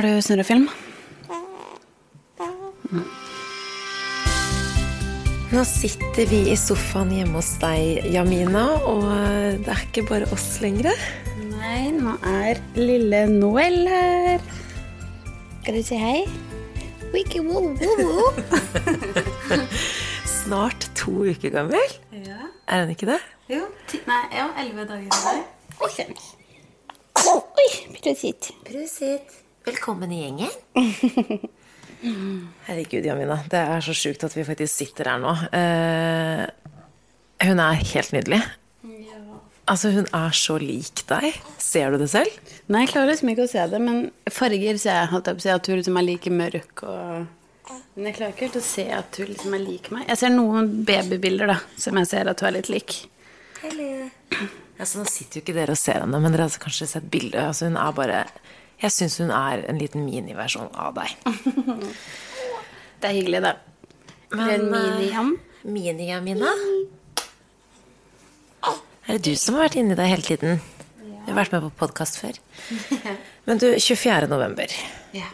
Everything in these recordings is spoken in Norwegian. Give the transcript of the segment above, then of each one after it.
Har du snurrefilm? Nå sitter vi i sofaen hjemme hos deg, Jamina, og det er ikke bare oss lenger. Nei, nå er lille Noel her. Skal du si hei? Wiki, woo, woo, woo. Snart to uker gammel. Ja. Er den ikke det? Jo, ti, nei, ja, elleve dager i dag. Oi, Oi, prosit. Prosit. Velkommen i gjengen. Herregud, Jamina. Det er så sjukt at vi faktisk sitter her nå. Eh, hun er helt nydelig. Ja. Altså, hun er så lik deg. Ser du det selv? Nei, jeg klarer liksom ikke å se det, men farger ser jeg. Holdt jeg på å si at hun liksom er like mørk og Men jeg klarer ikke helt å se at hun liksom er lik meg. Jeg ser noen babybilder, da, som jeg ser at hun er litt lik. Altså, nå sitter jo ikke dere og ser henne, men dere har kanskje sett bildet. Altså, hun er bare Jeg syns hun er en liten miniversjon av deg. Det er hyggelig, da. Men, en mini-jam. Mini-Jamina? Er det du som har vært inni deg hele tiden? Ja. Du har vært med på podkast før. Men du, 24. november. Ja.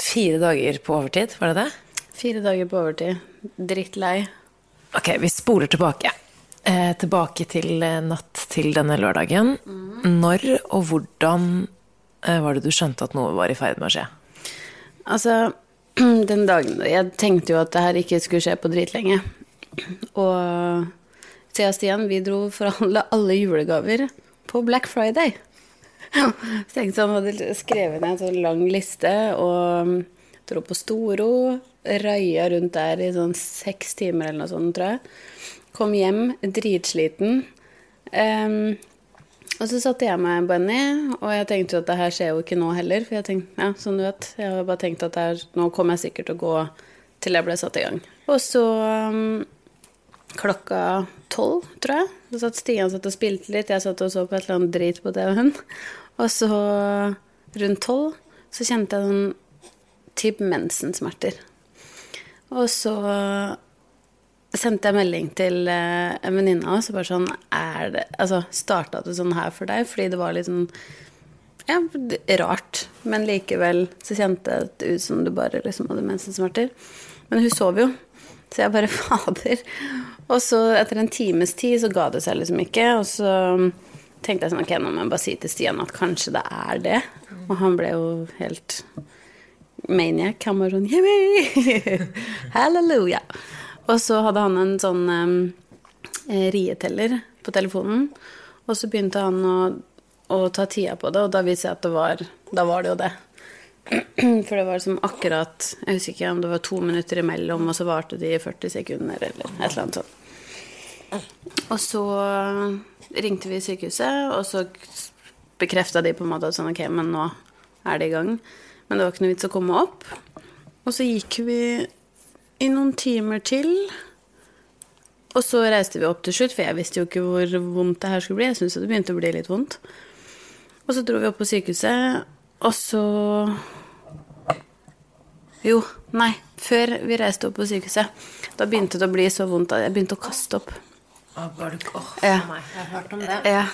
Fire dager på overtid, var det det? Fire dager på overtid. Drittlei. Ok, vi spoler tilbake. Eh, tilbake til eh, natt til denne lørdagen. Når og hvordan eh, var det du skjønte at noe var i ferd med å skje? Altså, den dagen Jeg tenkte jo at det her ikke skulle skje på dritlenge. Og Thea Stian, vi dro for å handle alle julegaver på Black Friday. Så tenkte han hadde skrevet ned en sånn lang liste og dro på Storo. Røya rundt der i sånn seks timer eller noe sånt, tror jeg. Kom hjem dritsliten. Em, og så satte jeg meg Benny, og jeg tenkte jo at det her skjer jo ikke nå heller. For jeg tenkte, ja, som du vet, jeg har bare tenkt at her, nå kommer jeg sikkert til å gå til jeg ble satt i gang. Og så um, klokka tolv, tror jeg, så satt Stian satt og spilte litt. Jeg satt og så på et eller annet drit på TV-en. Og så rundt tolv så kjente jeg sånn type mensensmerter. Og så sendte jeg melding til eh, en venninne av oss og bare sånn Er det Altså, starta det sånn her for deg? Fordi det var litt sånn ja, rart. Men likevel så kjente det ut som du bare liksom hadde mensensmerter. Men hun sov jo, så jeg bare fader. Og så etter en times tid så ga det seg liksom ikke. Og så tenkte jeg sånn ok, nå må jeg bare si til Stian at kanskje det er det. Og han ble jo helt maniac. Han var sånn! Halleluja. Og så hadde han en sånn eh, rieteller på telefonen. Og så begynte han å, å ta tida på det, og da viste jeg at det var Da var det jo det. For det var liksom akkurat Jeg husker ikke om det var to minutter imellom, og så varte de i 40 sekunder, eller et eller annet sånt. Og så ringte vi sykehuset, og så bekrefta de på en måte at sånn Ok, men nå er det i gang. Men det var ikke noe vits å komme opp. Og så gikk vi i noen timer til. Og så reiste vi opp til slutt, for jeg visste jo ikke hvor vondt det her skulle bli. Jeg syntes det begynte å bli litt vondt. Og så dro vi opp på sykehuset, og så Jo, nei. Før vi reiste opp på sykehuset, da begynte det å bli så vondt at jeg begynte å kaste opp. Å, oh, oh, Ja. Jeg har hørt om det. Ja.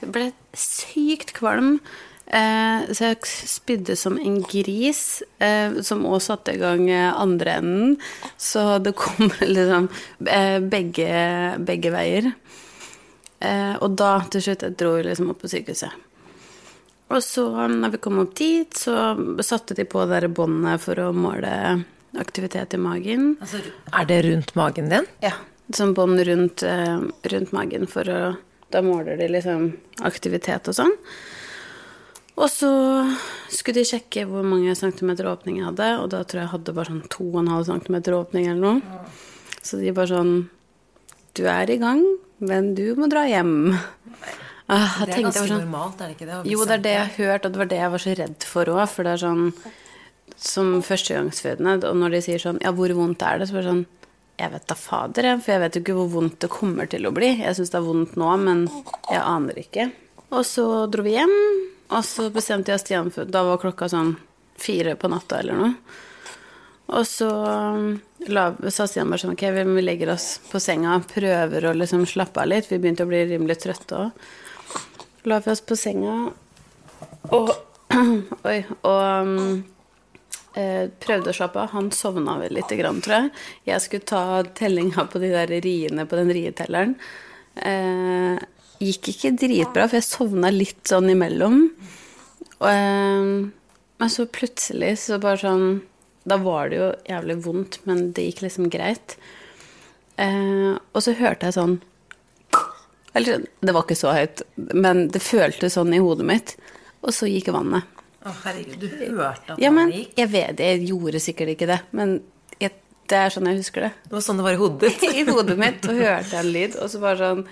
Jeg ble sykt kvalm. Eh, så jeg spydde som en gris, eh, som òg satte i gang eh, andre enden. Så det kom liksom eh, begge, begge veier. Eh, og da til slutt jeg dro liksom opp på sykehuset. Og så, når vi kom opp dit, så satte de på det båndet for å måle aktivitet i magen. Altså, er det rundt magen din? Ja, sånn bånd rundt, eh, rundt magen for å Da måler de liksom aktivitet og sånn. Og så skulle de sjekke hvor mange centimeter åpning jeg hadde, og da tror jeg jeg hadde bare sånn 2,5 centimeter åpning eller noe. Så de bare sånn Du er i gang, men du må dra hjem. Ah, Det er ganske sånn, normalt, er det ikke det? jo, det er det jeg har hørt, og det var det jeg var så redd for òg. For det er sånn Som førstegangsfødende, og når de sier sånn Ja, hvor vondt er det? Så bare sånn Jeg vet da fader, jeg. For jeg vet jo ikke hvor vondt det kommer til å bli. Jeg syns det er vondt nå, men jeg aner ikke. Og så dro vi hjem, og så bestemte jeg Stian for Da var klokka sånn fire på natta eller noe. Og så um, la, sa Stian bare sånn Ok, vi legger oss på senga, prøver å liksom slappe av litt. Vi begynte å bli rimelig trøtte òg. La vi oss på senga og Oi. Og um, eh, prøvde å slappe av. Han sovna vel lite grann, tror jeg. Jeg skulle ta tellinga på de der riene på den rietelleren. Eh, gikk ikke dritbra, for jeg sovna litt sånn imellom. Og, eh, men så plutselig så bare sånn Da var det jo jævlig vondt, men det gikk liksom greit. Eh, og så hørte jeg sånn Eller det var ikke så høyt, men det føltes sånn i hodet mitt. Og så gikk vannet. Å, herregud, du hørte at Ja, men gikk? jeg vet jeg gjorde sikkert ikke det, men jeg, det er sånn jeg husker det. Det var sånn det var i hodet ditt. I hodet mitt så hørte jeg en lyd, og så bare sånn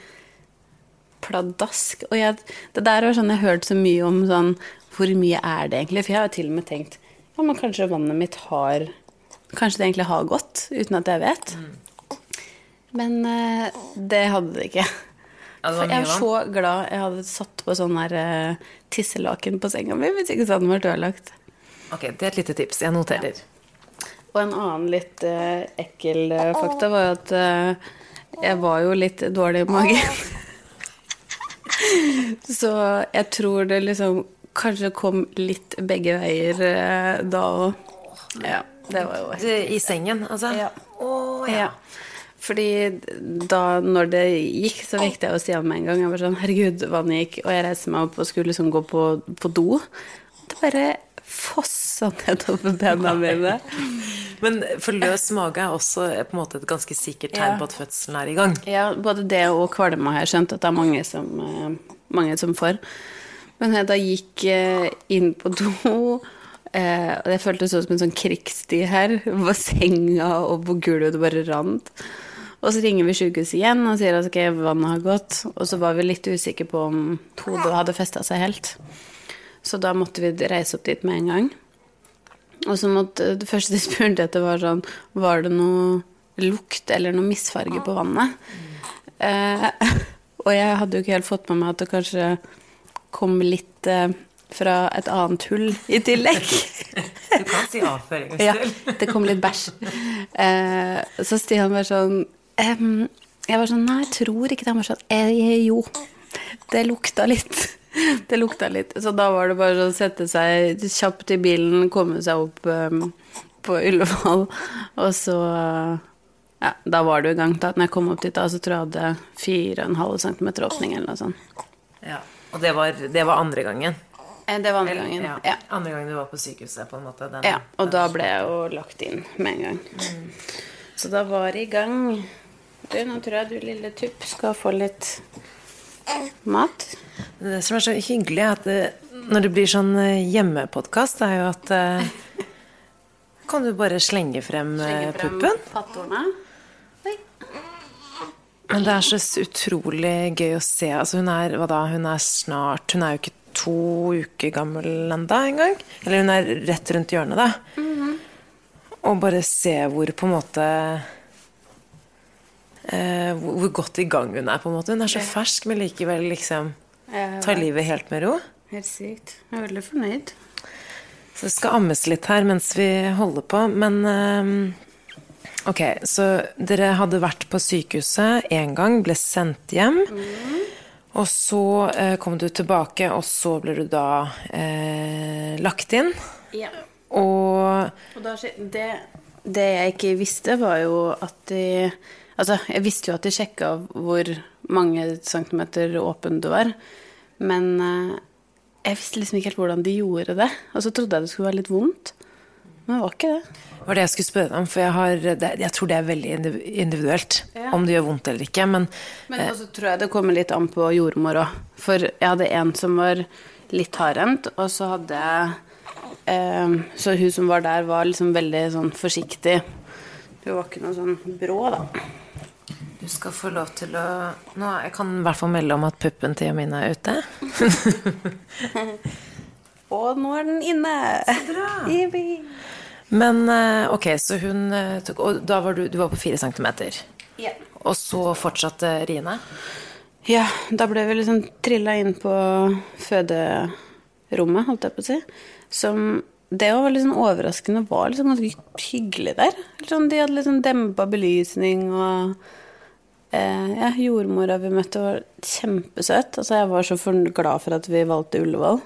pladask. Og jeg, det der var sånn jeg hørte så mye om sånn Hvor mye er det egentlig? For jeg har jo til og med tenkt ja, men kanskje vannet mitt har Kanskje det egentlig har gått, uten at jeg vet. Men uh, det hadde det ikke. Ja, det For var jeg er så glad jeg hadde satt på sånn her uh, tisselaken på senga mi, hvis ikke så hadde den vært ødelagt. Ok, det er et lite tips. Jeg noterer. Og en annen litt uh, ekkel eh, fakta var jo at eh, jeg var jo litt dårlig i magen. Så jeg tror det liksom kanskje kom litt begge veier eh, da òg. Ja, det var jo helt... I sengen, altså? Ja. Oh, ja. ja. Fordi da når det gikk, så vekket jeg jo Stian med en gang. Jeg var sånn Herregud, vannet gikk. Og jeg reiste meg opp og skulle liksom gå på, på do. Det bare fossa nedover bena mine. Men for løs mage er også eh, på en måte et ganske sikkert tegn Ja. på at fødselen er i gang. Ja, både det og kvalme har jeg skjønt at det er mange som, eh, mange som får. Men jeg da gikk eh, inn på do, og det føltes ut som en sånn krigstid her. På senga og på gulvet, det bare rant. Og så ringer vi sykehuset igjen og sier at okay, vannet har gått. Og så var vi litt usikre på om hodet hadde festa seg helt. Så da måtte vi reise opp dit med en gang. Og så måtte det første de spurte etter, var sånn Var det noe lukt eller noe misfarge på vannet? Eh, og jeg hadde jo ikke helt fått med meg at det kanskje kom litt eh, fra et annet hull i tillegg. Du kan si avføring hvis ja, det kom litt bæsj. Eh, så Stian var sånn Jeg var sånn Nei, jeg tror ikke det. Han var sånn eh, Jo, det lukta litt. Det lukta litt. Så da var det bare å sette seg kjapt i bilen, komme seg opp um, på Ullevål, og så Ja, da var jo i gang. Da når jeg kom opp dit, da, så tror jeg hadde 4,5 cm åpning eller noe sånt. Ja. Og det var, det var andre gangen. Eh, Det var andre gangen. Ja. Ja. Andre gangen du var på sykehuset, på en måte. Den, Ja, og da ble jeg jo lagt inn med en gang. Så da var det i gang. Du, nå tror jeg du lille tupp skal få litt mat. Det som er så hyggelig, er at det, når det blir sånn eh, hjemmepodkast, er jo at eh, Kan du bare slenge frem, slenge frem puppen? pattorene. Men det er så utrolig gøy å se. Altså hun er hva da, hun er snart Hun er jo ikke to uker gammel ennå engang. Eller hun er rett rundt hjørnet, da. Og bare se hvor på en måte eh, hvor, godt i gang hun er, på en måte. Hun er så fersk, men likevel liksom tar livet helt med ro. Helt sykt. Jeg er veldig fornøyd. Så det skal ammes litt her mens vi holder på, men eh, Ok, så dere hadde vært på sykehuset én gang, ble sendt hjem. Og så eh, kom du tilbake, og så ble du da eh, lagt inn. Ja. Og Og da, det, det jeg ikke visste, var jo at de Altså, jeg visste jo at de sjekka hvor mange centimeter åpen du var, men eh, jeg visste liksom ikke helt hvordan de gjorde det. Og så trodde jeg det skulle være litt vondt, men det var ikke det. det var det jeg skulle spørre deg om, for jeg, har, jeg tror det er veldig individuelt Ja. om det gjør vondt eller ikke. Men Men også tror jeg det kommer litt an på jordmor òg. For jeg hadde en som var litt hardhendt, og så hadde jeg eh, Så hun som var der, var liksom veldig sånn forsiktig. Hun var ikke noe sånn brå, da. Du skal få lov til å nå, Jeg kan i hvert fall melde om at puppen til Jamina er ute. Og nå er den inne! Så bra. Men eh, ok, så hun eh, tok Og da var du, du var på fire centimeter. Ja. Og så fortsatte riene? ja, da ble vi liksom trilla inn på føderommet, holdt jeg på å si. Som det var litt sånn overraskende var liksom ganske hyggelig der. Sånn, de hadde liksom sånn dempa belysning og Ja, jordmora vi møtte var kjempesøt. Altså, jeg var så glad for at vi valgte Ullevål.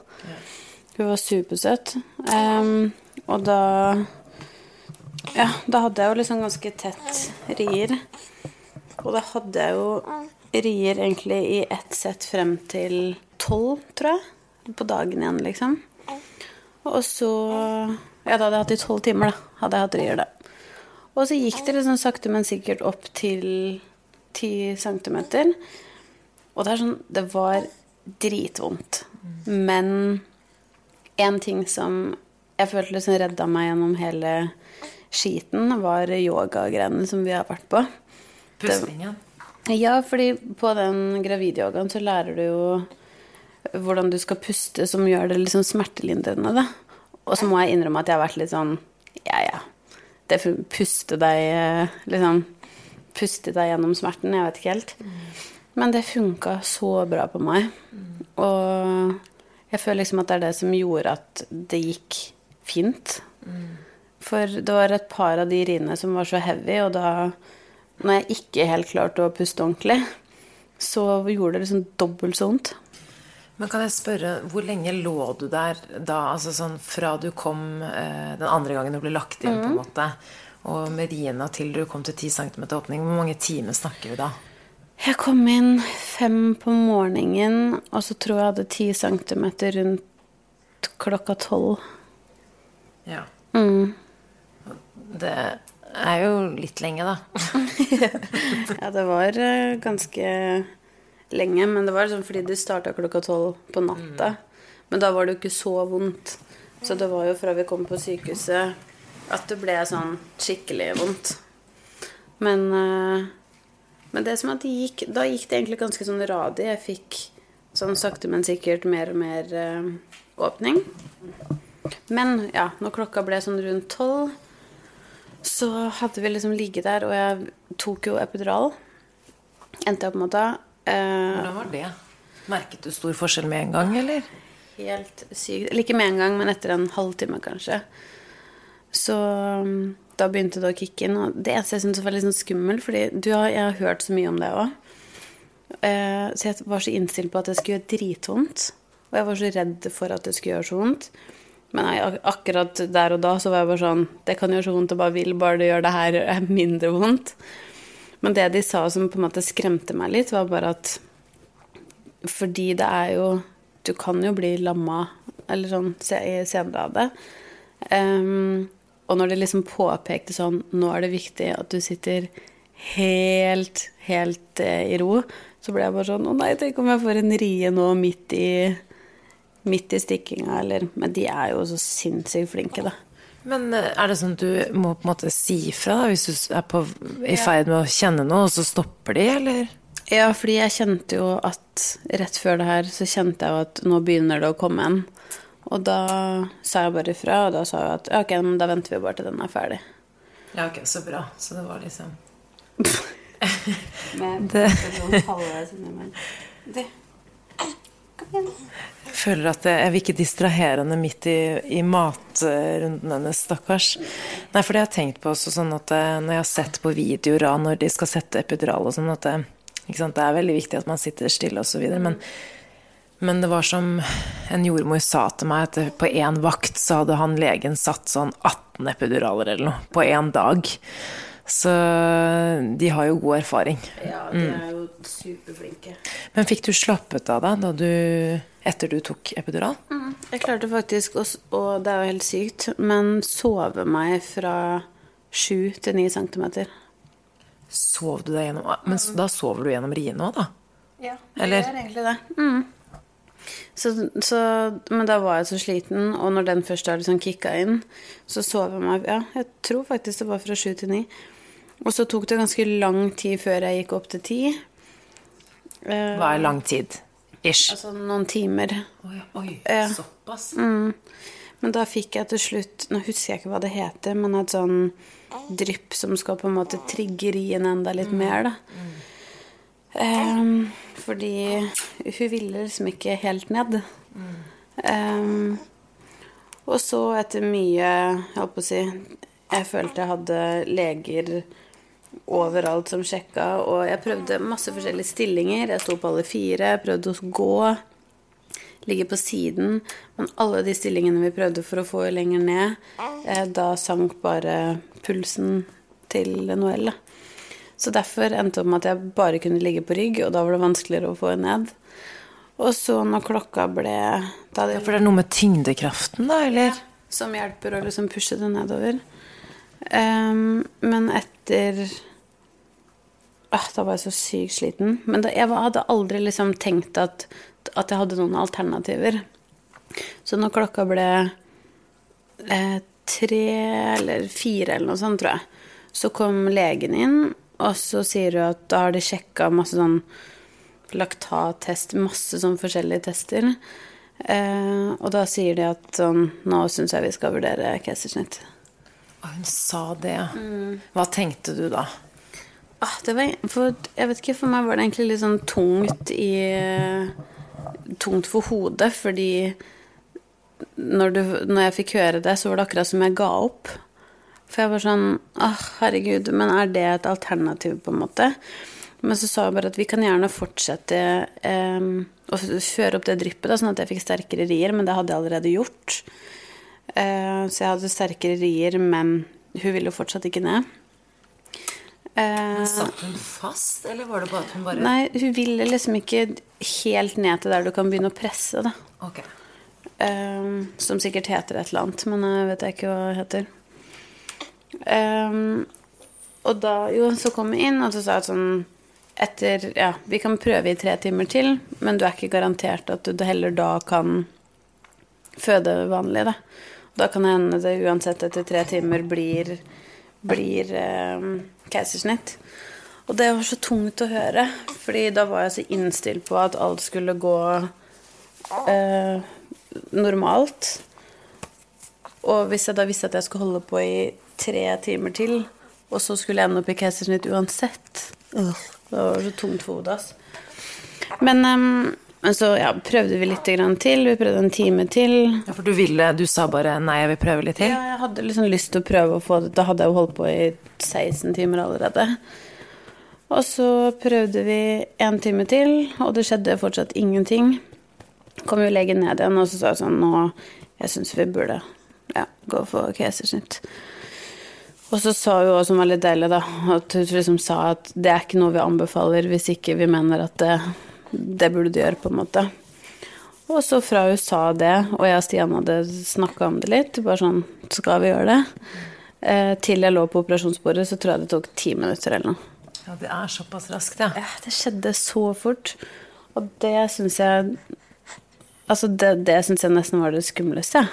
Hun var supersøt. Um, og da Ja, da hadde jeg jo liksom ganske tett rier. Og da hadde jeg jo rier egentlig i ett sett frem til tolv, tror jeg. På dagen igjen, liksom. Og så Ja, da hadde jeg hatt i tolv timer, da. Hadde jeg hatt rier, da. Og så gikk det liksom sakte, men sikkert opp til ti centimeter. Og det er sånn Det var dritvondt. Men en ting som jeg følte liksom redda meg gjennom hele skiten, var yogagreiene som vi har vært på. Pustingen. Ja, fordi på den gravidyogaen så lærer du jo hvordan du skal puste som gjør det liksom smertelindrende, da. Og så må jeg innrømme at jeg har vært litt sånn ja, ja. Det puste deg liksom Puste deg gjennom smerten. Jeg vet ikke helt. Men det funka så bra på meg. Og jeg føler liksom at det er det som gjorde at det gikk fint. For det var et par av de riene som var så heavy, og da når jeg ikke helt klarte å puste ordentlig, så gjorde det liksom dobbelt så vondt. Men kan jeg spørre, hvor lenge lå du der da? Altså sånn fra du kom eh, den andre gangen du ble lagt inn, på en måte, og med riene til du kom til 10 cm åpning, hvor mange timer snakker vi da? Jeg kom inn fem på morgenen, og så tror jeg jeg hadde 10 cm rundt klokka tolv. Ja. Mm. Det er jo litt lenge, da. Ja, det var eh, ganske lenge, men det var sånn fordi det starta klokka tolv på natta. Men da var det jo ikke så vondt. Så det var jo fra vi kom på sykehuset at det ble sånn skikkelig vondt. Men, eh, men det som at det gikk, da gikk det egentlig ganske sånn radig. Jeg fikk sånn sakte, men sikkert mer og mer eh, åpning. Men ja, når klokka ble sånn rundt tolv, så hadde vi liksom ligget der, og jeg tok jo epidural. Endte jeg opp med å ta. Eh, Hvordan var det? Merket du stor forskjell med en gang, eller? helt sykt. Eller ikke med en gang, men etter en halvtime, kanskje. Så um, da begynte det å kicke inn. Og det eneste jeg syntes var litt sånn skummelt, fordi du jeg har hørt så mye om det òg. Eh, så jeg var så innstilt på at det skulle gjøre dritvondt. Og jeg var så redd for at det skulle gjøre så vondt. Men ak- akkurat der og da så var jeg bare sånn Det kan gjøre så vondt og bare vil bare det gjør det her er mindre vondt. Men det de sa som på en måte skremte meg litt, var bare at fordi det er jo Du kan jo bli lamma eller sånn senere av det. Ehm, og når det liksom påpekte sånn Nå er det viktig at du sitter helt, helt eh, i ro. Så ble jeg bare sånn Å nei, tenk om jeg får en rie nå midt i Midt i stikkinga, eller Men de er jo så sinnssykt flinke, da. Men eh, er det sånn at du må på en måte si ifra da, hvis du er på, i ferd med å kjenne noe, og så stopper de, eller? Ja, fordi jeg kjente jo at rett før det her så kjente jeg jo at nå begynner det å komme en. Og da sa jeg bare ifra, og da sa jeg at ok, da venter vi bare til den er ferdig. Ja, ok, så bra. Så det var liksom Med Det- det. Jeg føler at jeg vil ikke distrahere henne midt i, i matrunden hennes, stakkars. Nei, for det har jeg tenkt på også sånn at eh, når jeg har sett på videoer av når de skal sette epidural og sånn, at det, ikke sant, det er veldig viktig at man sitter stille og så videre, men, men det var som en jordmor sa til meg, at på én vakt så hadde han legen satt sånn 18 epiduraler eller noe på én dag. Så de har jo god erfaring. Ja, de er jo superflinke. Men fikk du slappet av deg da du, etter du tok epidural? Jeg klarte faktisk, å og det er jo helt sykt, men sove meg fra sju til ni centimeter. Sov du deg gjennom Men da sover du gjennom riene òg, da? Ja, Eller- det er egentlig det. Mm. Så, så, men da var jeg så sliten, og når den først har liksom kicka inn, så sov jeg meg Ja, jeg tror faktisk det var fra sju til ni. Og så tok det ganske lang tid før jeg gikk opp til ti. Eh, Hva er lang tid? Ish. altså noen timer. Oi, oi Ja. såpass? Men da fikk jeg til slutt Nå husker jeg ikke hva det heter, men et sånn drypp som skal på en måte trigge rien enda litt mer, da. Ehm, fordi hun ville liksom ikke helt ned. Um, og så etter mye Jeg holdt på å si Jeg følte jeg hadde leger overalt som sjekka, og jeg prøvde masse forskjellige stillinger. Jeg sto på alle fire, prøvde å gå. ligge på siden. Men alle de stillingene vi prøvde for å få lenger ned, eh, da sank bare pulsen til Noelle. da. Så derfor endte det med at jeg bare kunne ligge på rygg, og da var det vanskeligere å få henne ned. Og så når klokka ble da det, Ja, for det er noe med tyngdekraften, da, eller? som hjelper å liksom pushe det nedover. Um, men etter ah, Da var jeg så sykt sliten. Men da, jeg hadde aldri liksom tenkt at, at jeg hadde noen alternativer. Så når klokka ble eh, tre eller fire eller noe sånt, tror jeg, så kom legen inn, og så sier hun at da har de sjekka masse sånn laktattest, masse sånn forskjellige tester. Eh, og da sier de at sånn Nå syns jeg vi skal vurdere keisersnitt. Hun sa det. Hva tenkte du da? Ah, det var, for, jeg vet ikke, for meg var det egentlig litt sånn tungt i Tungt for hodet, fordi når, du, når jeg fikk høre det, så var det akkurat som jeg ga opp. For jeg var sånn ah, herregud, men er det et alternativ, på en måte? Men så sa jeg bare at vi kan gjerne fortsette eh, å føre opp det dryppet, da, sånn at jeg fikk sterkere rier, men det hadde jeg allerede gjort. Eh, så jeg hadde sterkere rier, men hun ville jo fortsatt ikke ned. Eh, Satt hun fast, eller var det bare at hun bare Nei, hun ville liksom ikke helt ned til der du kan begynne å presse, da. Ok. Ehm, som sikkert heter et eller annet, men jeg vet jeg ikke hva det heter. Ehm, og da jo, så kom jeg inn, og så sa jeg sånn etter Ja, vi kan prøve i tre timer til, men du er ikke garantert at du heller da kan føde vanlig, da. Da kan det hende det uansett etter tre timer blir, blir eh, keisersnitt. Og det var så tungt å høre, fordi da var jeg så innstilt på at alt skulle gå eh, normalt. Og hvis jeg da visste at jeg skulle holde på i tre timer til, og så skulle jeg ende opp i keisersnitt uansett øh, Det var så tungt for hodet, altså. Men, um, så ja, prøvde vi litt grann til. Vi prøvde en time til. Ja, for du ville Du sa bare 'nei, jeg vil prøve litt til'? Ja, jeg hadde liksom lyst til å prøve å få det. Da hadde jeg jo holdt på i 16 timer allerede. Og så prøvde vi en time til, og det skjedde fortsatt ingenting. Kom jo legen ned igjen, og så sa sånn Nå, jeg syns vi burde ja, gå for keisersnitt. Og så sa hun også, som var litt deilig, da, at hun liksom sa at det er ikke noe vi anbefaler hvis ikke vi mener at det, det burde du gjøre, på en måte. Og så fra hun sa det, og jeg og Stian hadde snakka om det litt, bare sånn Skal vi gjøre det? Eh, til jeg lå på operasjonsbordet, så tror jeg det tok ti minutter eller noe. Ja, det er såpass raskt, ja. Ja, det skjedde så fort. Og det syns jeg Altså, det, det syns jeg nesten var det skumleste.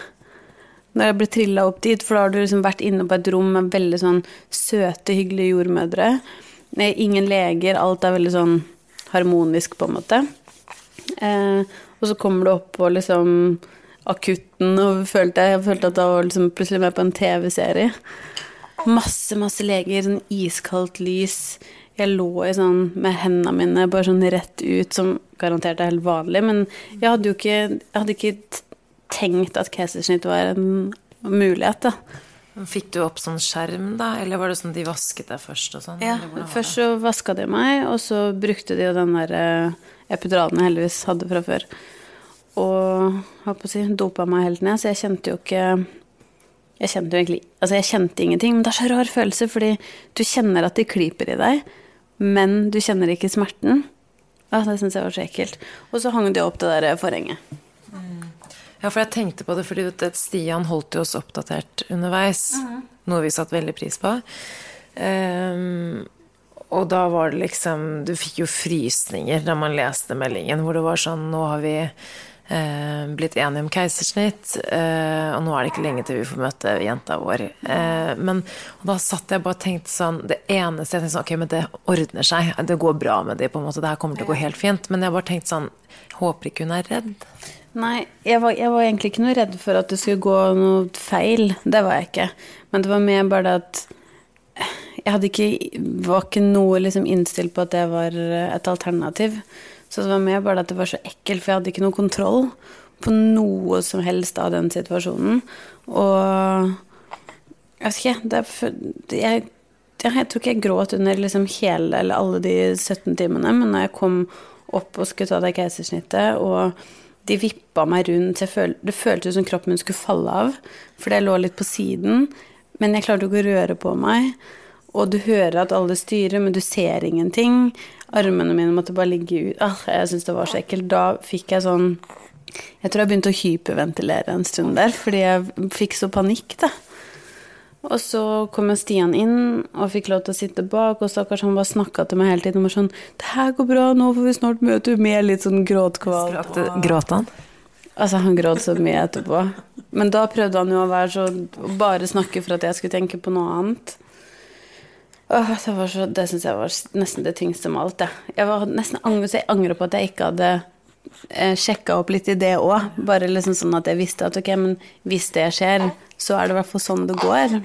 Når jeg ble trilla opp dit, for da har du liksom vært inne på et rom med veldig sånn søte, hyggelige jordmødre. Ingen leger, alt er veldig sånn harmonisk, på en måte. Eh, og så kommer du opp på liksom akutten og følte, jeg følte at jeg var liksom plutselig med på en TV-serie. Masse, masse leger, sånn iskaldt lys. Jeg lå i sånn med hendene mine bare sånn rett ut, som garantert er helt vanlig, men jeg hadde jo ikke, jeg hadde ikke tenkt at keisersnitt var en mulighet, da. Fikk du opp sånn skjerm, da? Eller var det sånn de vasket deg først og sånn? Ja, først så vaska de meg, og så brukte de jo den der eh, epiduralen jeg heldigvis hadde fra før. Og hva på å si, dopa meg helt ned, så jeg kjente jo ikke Jeg kjente jo egentlig Altså, jeg kjente ingenting, men det er så rar følelse, fordi du kjenner at de klyper i deg, men du kjenner ikke smerten. Ja, det syns jeg var så ekkelt. Og så hang de opp det der forhenget. Ja, for jeg tenkte på det fordi Stian holdt jo oss oppdatert underveis. Noe vi satte veldig pris på. Um, og da var det liksom Du fikk jo frysninger da man leste meldingen hvor det var sånn Nå har vi eh, blitt enige om keisersnitt, eh, og nå er det ikke lenge til vi får møte jenta vår. Eh, men da satt jeg bare og tenkte sånn Det eneste jeg tenkte sånn Ok, men det ordner seg. Det går bra med de, på en måte. Det her kommer til å gå helt fint. Men jeg bare tenkte sånn Håper ikke hun er redd. Nei, jeg var, jeg var egentlig ikke noe redd for at det skulle gå noe feil. Det var jeg ikke. Men det var mer bare det at jeg ikke, var ikke noe liksom innstilt på at det var et alternativ. Så det var mer bare at det var så ekkelt, for jeg hadde ikke noe kontroll på noe som helst av den situasjonen. Og jeg vet ikke det, jeg, jeg tror ikke jeg gråt under liksom hele eller alle de 17 timene, men når jeg kom opp og skulle ta det keisersnittet, og de vippa meg rundt. Føl, det føltes som kroppen min skulle falle av, for jeg lå litt på siden. Men jeg klarte ikke å røre på meg. Og du hører at alle styrer, men du ser ingenting. Armene mine måtte bare ligge ut. Ah, jeg syntes det var så ekkelt. Da fikk jeg sånn Jeg tror jeg begynte å hyperventilere en stund der, fordi jeg fikk så panikk, da. Og så kom Stian inn og fikk lov til å sitte bak, og stakkars han bare snakka til meg hele tiden. Og var sånn 'Det her går bra, nå får vi snart møte med litt sånn gråtkvalt'. Gråt han? Altså, han gråt så mye etterpå. Men da prøvde han jo å være så Bare snakke for at jeg skulle tenke på noe annet. Åh, det var så, det syns jeg var nesten det tyngste med alt, jeg. Jeg var nesten angre, så jeg angrer på at jeg ikke hadde eh, sjekka opp litt i det òg. Bare liksom sånn at jeg visste at ok, men hvis det skjer, så er det i hvert fall sånn det går.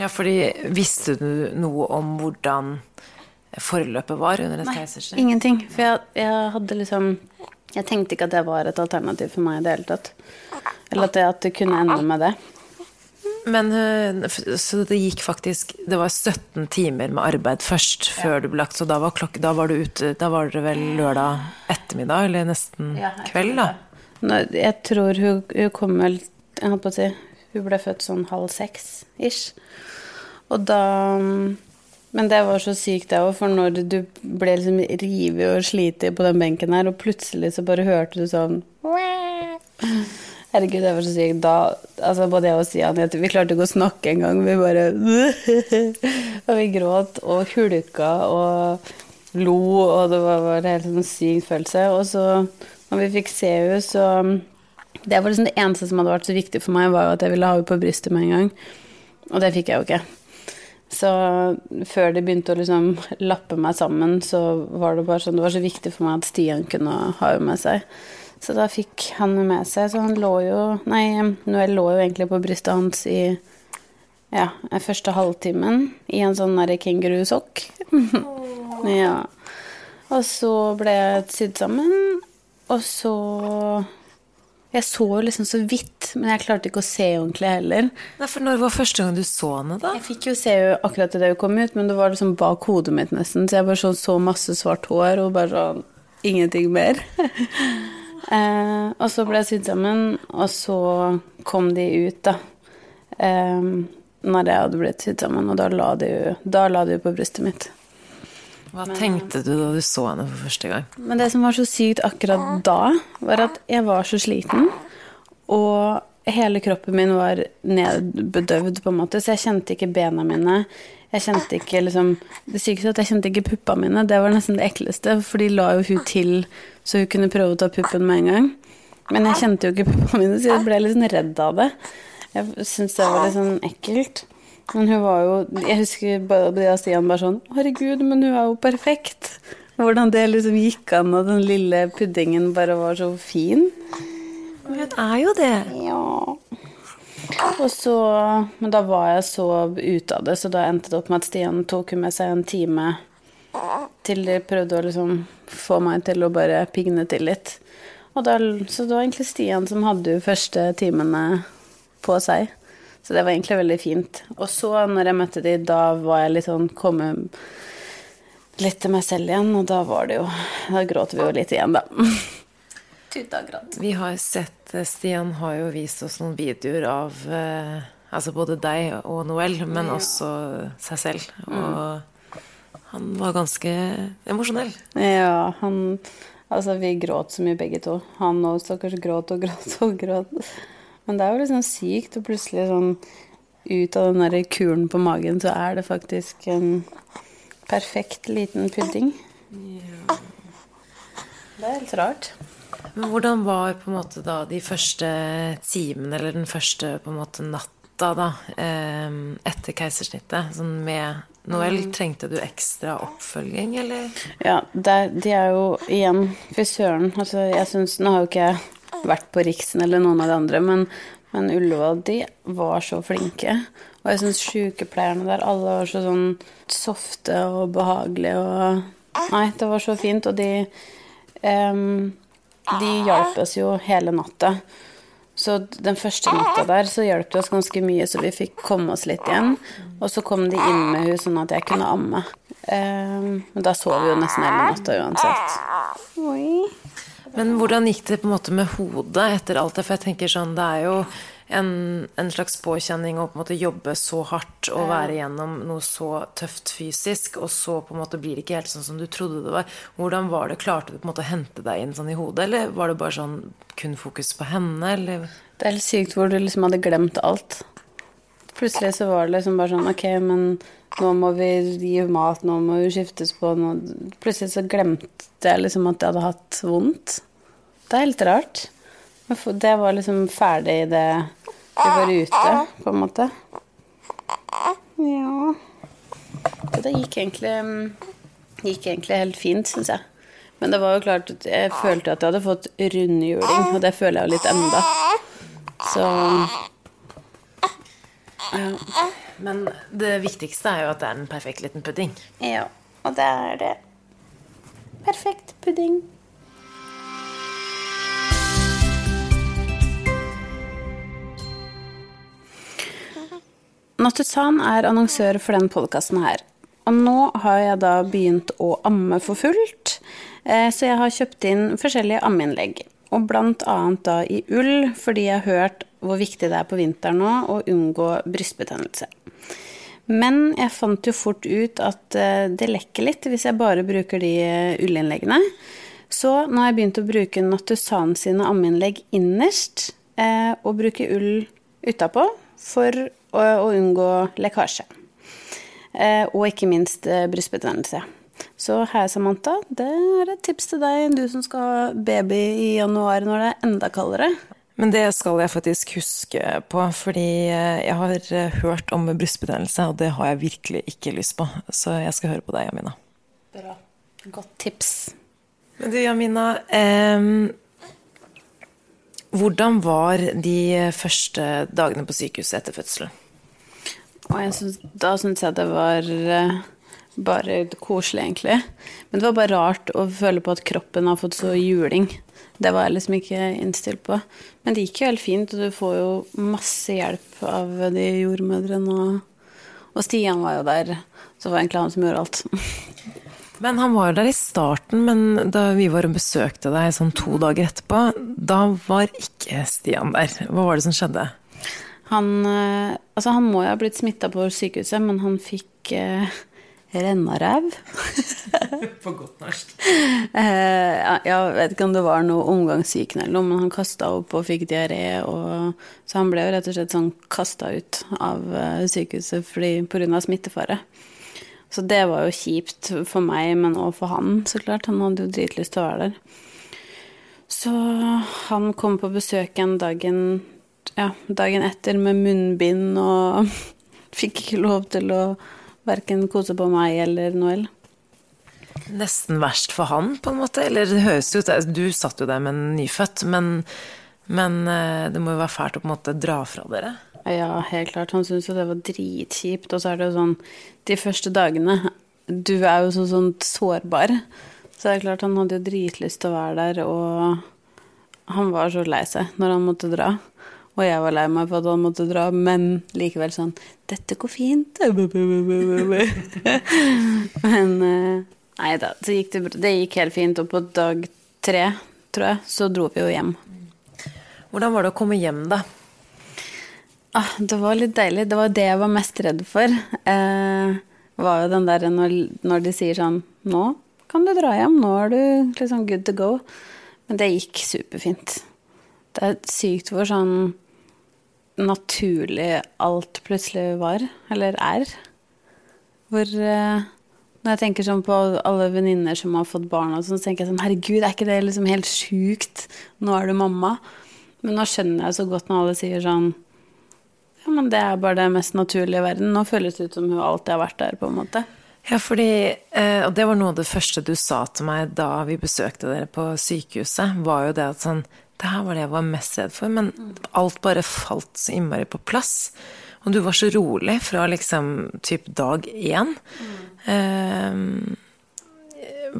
Ja, fordi visste du noe om hvordan forløpet var under et keisersnitt? ingenting. For jeg, jeg hadde liksom Jeg tenkte ikke at det var et alternativ for meg i det hele tatt. Eller at det, at det kunne ende med det. Men øh, Så det gikk faktisk Det var 17 timer med arbeid først før du ble lagt, så da var, klok da var du ute Da var det vel lørdag ettermiddag, eller nesten kveld, da? Nå, jeg tror hun, hun kom vel Jeg holdt på å si Hun ble født sånn halv seks ish. Og da Men det var så sykt, det òg, for når du ble liksom revet og slitt på den benken her, og plutselig så bare hørte du sånn Herregud, det var så sykt. Da Altså, både jeg og Stian Vi klarte ikke å snakke engang. Vi bare Og vi gråt og hulka og lo, og det var bare en helt sånn syk følelse. Og så, når vi fikk se henne, så Det var liksom det eneste som hadde vært så viktig for meg, var jo at jeg ville ha henne på brystet med en gang. Og det fikk jeg jo ikke. Så før de begynte å liksom lappe meg sammen, så var det bare sånn Det var så viktig for meg at Stian kunne ha henne med seg. Så da fikk han henne med seg. Så han lå jo Nei, Noel lå jo egentlig på brystet hans i ja, første halvtimen i en sånn derre kengurusokk. ja. Og så ble jeg sydd sammen, og så Jeg så jo liksom så vidt, men jeg klarte ikke å se ordentlig heller. Nei, for når var første gang du så henne, da? Jeg fikk jo se jo akkurat idet hun kom ut, men det var liksom bak hodet mitt nesten, så jeg bare så, så masse svart hår og bare sånn ingenting mer. eh, og så ble jeg sydd sammen, og så kom de ut, da. Eh, når jeg hadde blitt sydd sammen, og da la de jo da la de jo på brystet mitt. Hva tenkte du da du så henne for første gang? Men det som var så sykt akkurat da, var at jeg var så sliten, og hele kroppen min var nedbedøvd, på en måte, så jeg kjente ikke bena mine. Jeg kjente ikke liksom Det sykeste at jeg kjente ikke puppa mine. Det var nesten det ekleste, for de la jo hun til så hun kunne prøve å ta puppen med en gang. Men jeg kjente jo ikke puppa mine, så jeg ble litt sånn redd av det. Jeg syntes det var litt sånn ekkelt. Men hun var jo Jeg husker bare Stian bare sånn Herregud, men hun er jo perfekt. Hvordan det liksom gikk an, og den lille puddingen bare var så fin. Men hun er jo det. Ja. Og så Men da var jeg så ute av det, så da endte det opp med at Stian tok med seg en time til de prøvde å liksom få meg til å bare pigne til litt. Og da, så det var egentlig Stian som hadde de første timene på seg. Så det var egentlig veldig fint. Og så, når jeg møtte de, da var jeg litt sånn komme litt til meg selv igjen, og da var det jo Da gråt vi jo litt igjen, da. Tuta gråt. Vi har sett eh, Stian har jo vist oss noen videoer av eh, altså både deg og Noel, men også seg selv. Og han var ganske emosjonell. Ja, han Altså, vi gråt så mye begge to. Han og stakkars gråt og gråt og gråt. Men det er jo liksom sykt, og plutselig sånn ut av den der kulen på magen, så er det faktisk en perfekt liten pudding. Det er helt rart. Men hvordan var på en måte da de første timene, eller den første på en måte natta da, eh, etter keisersnittet? Sånn med Noel, trengte du ekstra oppfølging, eller? Ja, det, de er jo igjen Fy søren. Altså, jeg syns Nå har jo ikke jeg vært på Riksen eller noen av de andre, men, men Ullevål, de var så flinke. Og jeg syns sykepleierne der, alle var så sånn softe og behagelige og Nei, det var så fint, og de um, De hjalp oss jo hele natta. Så den første natta der så hjalp det oss ganske mye, så vi fikk komme oss litt igjen. Og så kom de inn med henne sånn at jeg kunne amme. Em, men da sov vi jo nesten hele natta uansett. Oi. Men hvordan gikk det på en måte med hodet etter alt det? For jeg tenker sånn, det er jo en, en slags påkjenning å på en måte jobbe så hardt og være gjennom noe så tøft fysisk, og så på en måte blir det ikke helt sånn som du trodde det var. Hvordan var det? Klarte du på en måte å hente deg inn sånn i hodet, eller var det bare sånn kun fokus på henne, eller? Det er helt sykt hvor du liksom hadde glemt alt. Plutselig så var det liksom bare sånn Ok, men nå må vi gi mat, nå må vi skiftes på nå. Plutselig så glemte jeg liksom at jeg hadde hatt vondt. Det er helt rart. Det var liksom ferdig det vi var ute, på en måte. Ja Det gikk egentlig, gikk egentlig helt fint, syns jeg. Men det var jo klart at jeg følte at jeg hadde fått rundhjuling, og det føler jeg jo litt enda. Så ja. Men det viktigste er jo at det er en perfekt liten pudding. Ja, og det er det. Perfekt pudding. Nattusan er annonsør for den podkasten her. Og nå har jeg da begynt å amme for fullt, eh, så jeg har kjøpt inn forskjellige ammeinnlegg. Og blant annet da i ull, fordi jeg har hørt hvor viktig det er på vinteren nå å unngå brystbetennelse. Men jeg fant jo fort ut at eh, det lekker litt hvis jeg bare bruker de eh, ullinnleggene. Så nå har jeg begynt å bruke Nattusan sine ammeinnlegg innerst, og bruke ull utapå for å unngå lekkasje. Eh, og ikke minst eh, brystbetennelse. Så her, Samantha, det er et tips til deg, du som skal ha baby i januar når det er enda kaldere. Men det skal jeg faktisk huske på, fordi eh, jeg har hørt om brystbetennelse, og det har jeg virkelig ikke lyst på. Så jeg skal høre på deg, Jamina. Bra. Godt tips. Men du, Jamina. Eh, hvordan var de første dagene på sykehuset etter fødselen? Synes, da syntes jeg det var uh, bare koselig, egentlig. Men det var bare rart å føle på at kroppen har fått så juling. Det var jeg liksom ikke innstilt på. Men det gikk jo helt fint, og du får jo masse hjelp av de jordmødrene. Og, og Stian var jo der, så var det egentlig han som gjorde alt. Men han var der i starten, men da vi var og besøkte deg sånn to dager etterpå, da var ikke Stian der. Hva var det som skjedde? Han, eh, altså han må jo ha blitt smitta på sykehuset, men han fikk eh, rennaræv. på godt norsk. eh, jeg vet ikke om det var noe omgangssyken eller noe, men han kasta opp og fikk diaré. Og... så han ble jo rett og slett sånn kasta ut av eh, sykehuset fordi, pga. smittefare. Så det var jo kjipt for meg, men òg for han, så klart. Han hadde jo dritlyst til å være der. Så han kom på besøk en dagen ja, dagen etter med munnbind og fikk ikke lov til å verken kose på meg eller Noel. Nesten verst for han, på en måte? Eller det høres ut Du satt jo der med en nyfødt, men, men eh, det må jo være fælt å på en måte dra fra dere? Ja, helt klart. Han syntes jo det var dritkjipt. Og så er det jo sånn De første dagene Du er jo så sånn sårbar. Så det er klart han hadde jo dritlyst til å være der, og han var så lei seg når han måtte dra. Og jeg var lei meg for at han måtte dra, men likevel sånn 'Dette går fint.' men eh, nei da, så gikk det, det gikk helt fint. Og på dag tre, tror jeg, så dro vi jo hjem. Hvordan var det å komme hjem, da? Ah, det var litt deilig. Det var det jeg var mest redd for. Eh, var jo den der når, når de sier sånn 'Nå kan du dra hjem. Nå er du liksom good to go.' Men det gikk superfint. Det er sykt hvor sånn naturlig alt plutselig var, eller er. Hvor uh, Når jeg tenker sånn på alle venninner som har fått barn, og sånn, så tenker jeg sånn Herregud, er ikke det liksom helt sjukt? Nå er du mamma. Men nå skjønner jeg så godt når alle sier sånn Ja, men det er bare det mest naturlige i verden. Nå føles det ut som hun alltid har vært der, på en måte. Ja, fordi, eh, og det var noe av det første du sa til meg da vi besøkte dere på sykehuset, var jo det at sånn det her var det jeg var mest redd for. Men alt bare falt så innmari på plass. Og du var så rolig fra liksom typ dag én. Mm. Eh,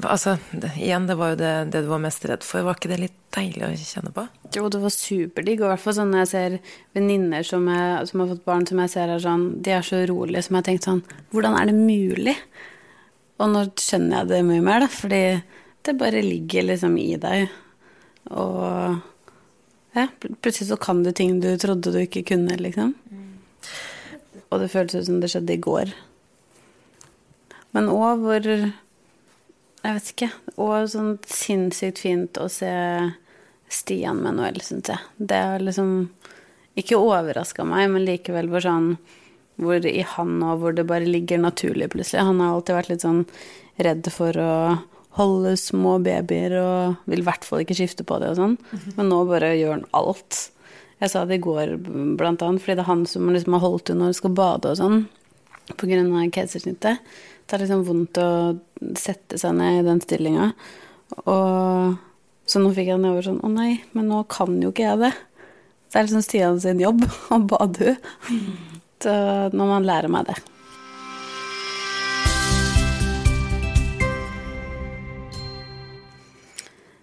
altså, igjen, det var jo det, det, du var mest redd for. Var ikke det litt deilig å kjenne på? Jo, det var superdigg. Og i hvert fall sånn når jeg ser venninner som, som, har fått barn, som jeg ser er sånn De er så urolige, som jeg har tenkt sånn Hvordan er det mulig? Og nå skjønner jeg det mye mer, da. Fordi det bare ligger liksom i deg. Og ja, plutselig så kan du ting du trodde du ikke kunne, liksom. Og det føltes ut som det skjedde i går. Men òg hvor Jeg vet ikke. Og sånn sinnssykt fint å se Stian med Noel, syns jeg. Det har liksom ikke overraska meg, men likevel hvor sånn Hvor i han og hvor det bare ligger naturlig, plutselig. Han har alltid vært litt sånn redd for å holde små babyer og vil i hvert fall ikke skifte på det og sånn. Men nå bare gjør han alt. Jeg sa det i går, blant annet, fordi det er han som liksom har holdt henne når hun skal bade og sånn, av keisersnittet. Det er liksom vondt å sette seg ned i den stillinga. Og så nå fikk jeg den over sånn Å nei, men nå kan jo ikke jeg det. Det er liksom Stian sin jobb å bade henne. Så nå må han lære meg det.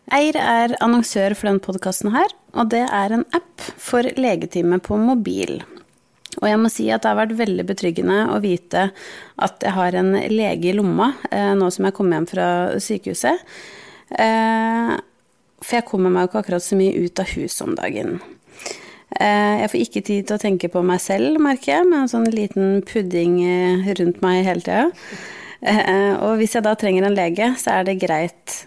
Eir er annonsør for denne podkasten her, og det er en app for legetime på mobil. Og jeg må si at det har vært veldig betryggende å vite at jeg har en lege i lomma eh, nå som jeg kommer hjem fra sykehuset. Eh, for jeg kommer meg jo ikke akkurat så mye ut av huset om dagen. Eh, jeg får ikke tid til å tenke på meg selv, merker jeg, med en sånn liten pudding rundt meg hele tida. Og hvis jeg da trenger en lege, så er det greit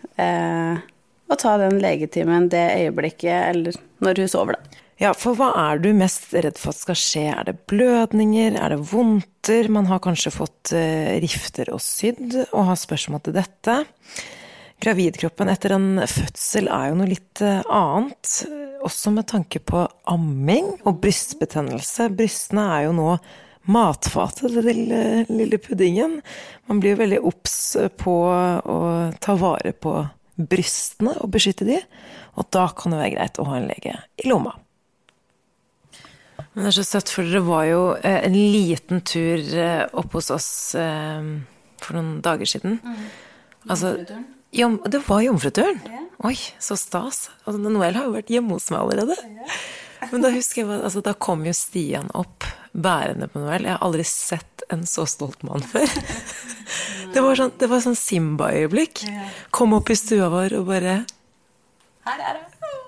eh, å ta den legetimen det øyeblikket, eller når hun sover, da. Ja, for hva er du mest redd for at skal skje? Er det blødninger, er det vondter? Man har kanskje fått eh, rifter og sydd, og har spørsmål til dette. Gravidkroppen etter en fødsel er jo noe litt eh, annet, også med tanke på amming og brystbetennelse. Brystene er jo nå matfatet til den lille, lille puddingen. Man blir jo veldig obs på å ta vare på brystene og beskytte de, og da kan det være greit å ha en lege i lomma. Men det er så søtt, for dere var jo eh, en liten tur oppe opp hos oss eh, for noen dager siden. Altså, jom, det var jomfruturen? Oi, så stas. Altså, Noel har jo vært hjemme hos meg allerede. Men da husker jeg, altså, da kom jo Stian opp bærende på Noel. Jeg har aldri sett en så stolt mann før. Det var sånn, sånn Simba-øyeblikk. Kom opp i stua vår og bare Her er han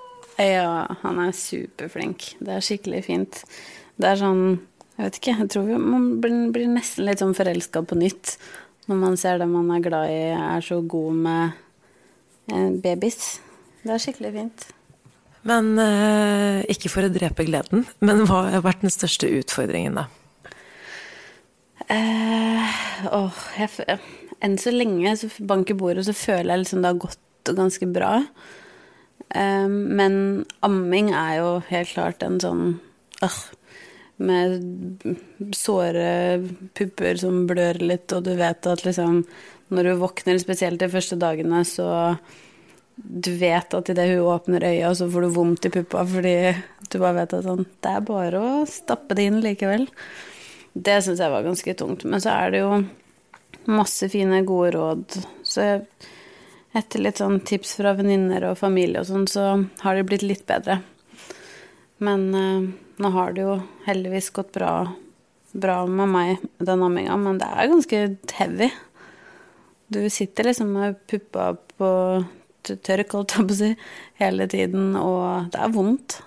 Ja, han er superflink. Det er skikkelig fint. Det er sånn Jeg vet ikke, jeg tror man blir, nesten litt sånn forelska på nytt når man ser det man er glad i, er så god med eh, babys. Det er skikkelig fint. Men eh, ikke for å drepe gleden, men hva har vært den største utfordringen, da? Eh, åh, jeg, enn så lenge, så banker bordet, så føler jeg liksom det har gått ganske bra. Eh, men amming er jo helt klart en sånn øh, Med såre pupper som blør litt, og du vet at liksom Når du våkner, spesielt de første dagene, så du vet at idet hun åpner øya, så får du vondt i puppa fordi du bare vet at sånn Det er bare å stappe det inn likevel. Det syns jeg var ganske tungt. Men så er det jo masse fine, gode råd. Så etter litt sånn tips fra venninner og familie og sånn, så har det blitt litt bedre. Men eh, nå har det jo heldigvis gått bra, bra med meg, den amminga, men det er ganske heavy. Du sitter liksom med puppa på tørk, holdt jeg på å si, hele tiden, og det er vondt.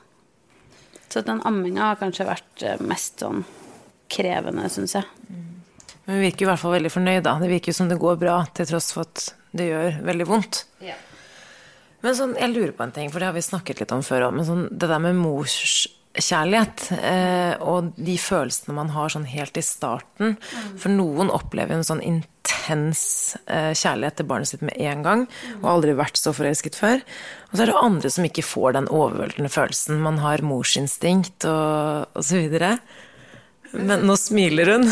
Så den amminga har kanskje vært eh, mest sånn krevende, syns jeg. Men vi virker i hvert fall veldig fornøyd, da. Det virker som det går bra, til tross for at det gjør veldig vondt. Ja. Men sånn, jeg lurer på en ting, for det har vi snakket litt om før òg. Men sånn, det der med morskjærlighet eh, og de følelsene man har sånn helt i starten For noen opplever en sånn intens eh, kjærlighet til barnet sitt med en gang, og aldri vært så forelsket før. Og så er det andre som ikke får den overveldende følelsen. Man har morsinstinkt og, og så videre. Men nå smiler hun.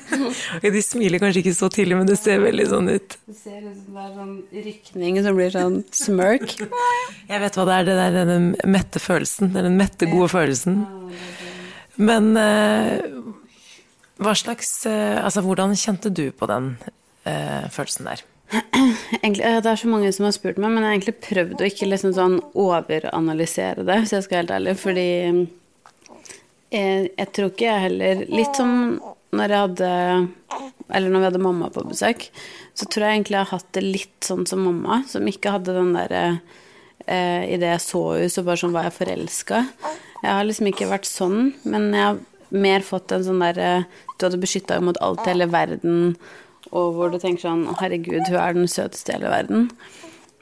De smiler kanskje ikke så tidlig, men det ser veldig sånn ut. Du ser liksom det er sånn rykning som blir sånn smirk. Jeg vet hva det er, det er den mette følelsen. Det er den mette, gode følelsen. Men eh, hva slags eh, Altså, hvordan kjente du på den eh, følelsen der? Egentlig, det er så mange som har spurt meg, men jeg har egentlig prøvd å ikke liksom sånn overanalysere det, hvis jeg skal være helt ærlig, fordi jeg, jeg tror ikke jeg heller Litt som når jeg hadde Eller når vi hadde mamma på besøk, så tror jeg egentlig jeg har hatt det litt sånn som mamma, som ikke hadde den derre eh, idet jeg så henne, så bare sånn var jeg forelska. Jeg har liksom ikke vært sånn, men jeg har mer fått en sånn derre Du hadde beskytta henne mot alt i hele verden, og hvor du tenker sånn Herregud, hun er den søteste i hele verden.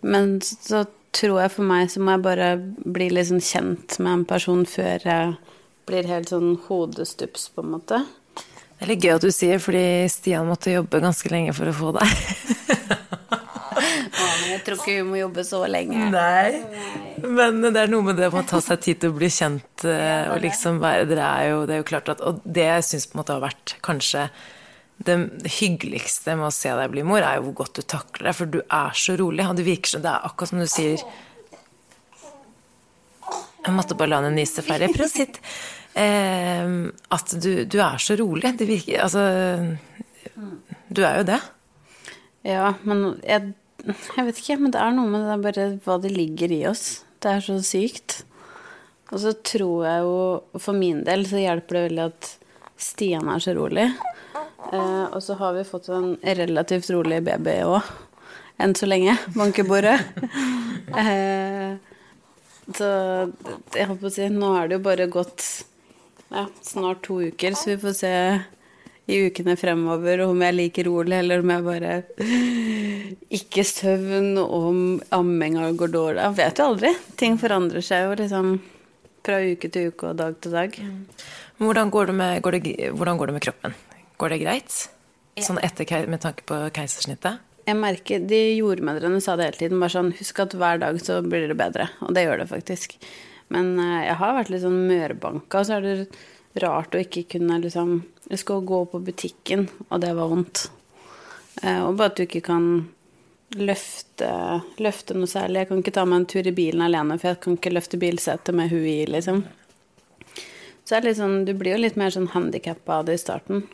Men så tror jeg for meg så må jeg bare bli litt sånn kjent med en person før jeg blir helt sånn hodestups, på en måte. Det er litt gøy at du sier, fordi Stian måtte jobbe ganske lenge for å få deg. jeg tror ikke hun må jobbe så lenge. Nei. Men det er noe med det å ta seg tid til å bli kjent eh, og liksom være Det er jo, det er jo klart at Og det jeg syns på en måte har vært kanskje det hyggeligste med å se deg bli mor, er jo hvor godt du takler det. For du er så rolig. Og det virker som det er akkurat som du sier Jeg måtte bare la henne nyse ferdig. Prøv å sitte. Eh, at du, du, er så rolig. Det virker Altså Du er jo det. Ja, men jeg, jeg vet ikke. Men det er noe med det bare hva det ligger i oss. Det er så sykt. Og så tror jeg jo For min del så hjelper det veldig at Stian er så rolig. Eh, og så har vi fått en relativt rolig baby òg. Enn så lenge. Bankebordet. eh, så jeg holdt på å si Nå har det jo bare gått ja, snart to uker, så vi får se i ukene fremover om jeg liker rolig, eller om jeg bare ikke søvn, om amminga går dårlig. Jeg vet jo aldri. Ting forandrer seg jo liksom fra uke til uke og dag til dag. Hvordan går det med, går det, går det med kroppen? Går det greit? Sånn etter, med tanke på keisersnittet? Jeg merker, De jordmødrene sa det hele tiden. bare sånn, Husk at hver dag så blir det bedre. Og det gjør det faktisk. Men uh, jeg har vært litt sånn mørbanka, så er det rart å ikke kunne liksom Jeg skal gå på butikken, og det var vondt. Uh, og bare at du ikke kan løfte, løfte noe særlig. Jeg kan ikke ta meg en tur i bilen alene, for jeg kan ikke løfte bilsetet med huet i, liksom. Så er det litt sånn, du blir jo litt mer sånn handikappa av det i starten.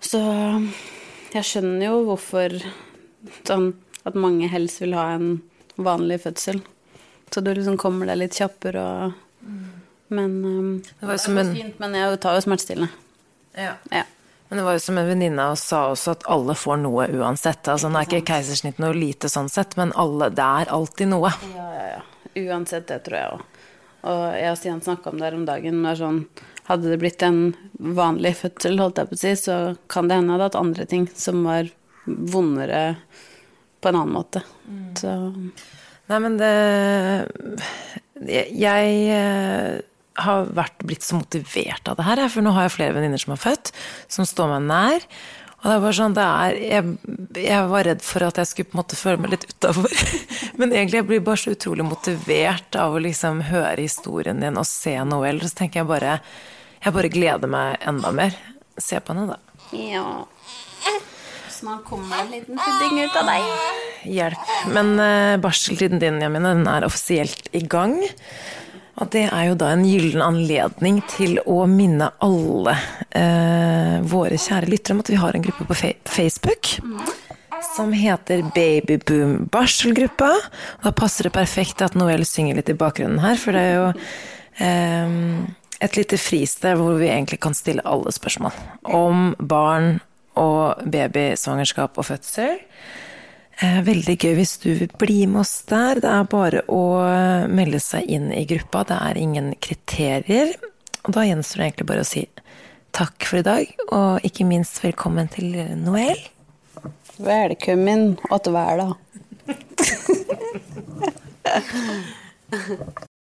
Så jeg skjønner jo hvorfor sånn at mange helst vil ha en vanlig fødsel. Så du liksom kommer deg litt kjappere og Men um, det var jo som en fint, Men jeg tar jo smertestillende. Ja. ja. Men det var jo som en venninne av oss sa også, at alle får noe uansett. Altså, nå er ikke keisersnitt noe lite sånn sett, men alle, det er alltid noe. Ja, ja, ja. Uansett, det tror jeg òg. Og jeg og Stian snakka om det her om dagen. Det er sånn hadde det blitt en vanlig fødsel, holdt jeg på å si, så kan det hende jeg hadde hatt andre ting som var vondere på en annen måte. Mm. Så Nei, men det Jeg eh, har vært blitt så motivert av det her, for nå har jeg flere venninner som har født, som står meg nær. Og det er bare sånn, det er, jeg, jeg, var redd for at jeg skulle på en måte føle meg litt utafor. Men egentlig jeg blir bare så utrolig motivert av å liksom høre historien din og se Noel. Så tenker jeg bare jeg bare gleder meg enda mer. Se på henne, da. Ja. Snart kommer det en liten pudding ut av deg. Hjelp. Men uh, barseltiden din, Jamine, den er offisielt i gang. Og det er jo da en gyllen anledning til å minne alle uh, våre kjære lyttere om at vi har en gruppe på Facebook. Som heter Babyboom barselgruppa. Da passer det perfekt at Noel synger litt i bakgrunnen her, for det er jo eh, et lite fristed hvor vi egentlig kan stille alle spørsmål om barn og baby, svangerskap og fødsel. Eh, veldig gøy hvis du vil bli med oss der. Det er bare å melde seg inn i gruppa. Det er ingen kriterier. Og da gjenstår det egentlig bare å si takk for i dag, og ikke minst velkommen til Noel. Velkommen åt verda.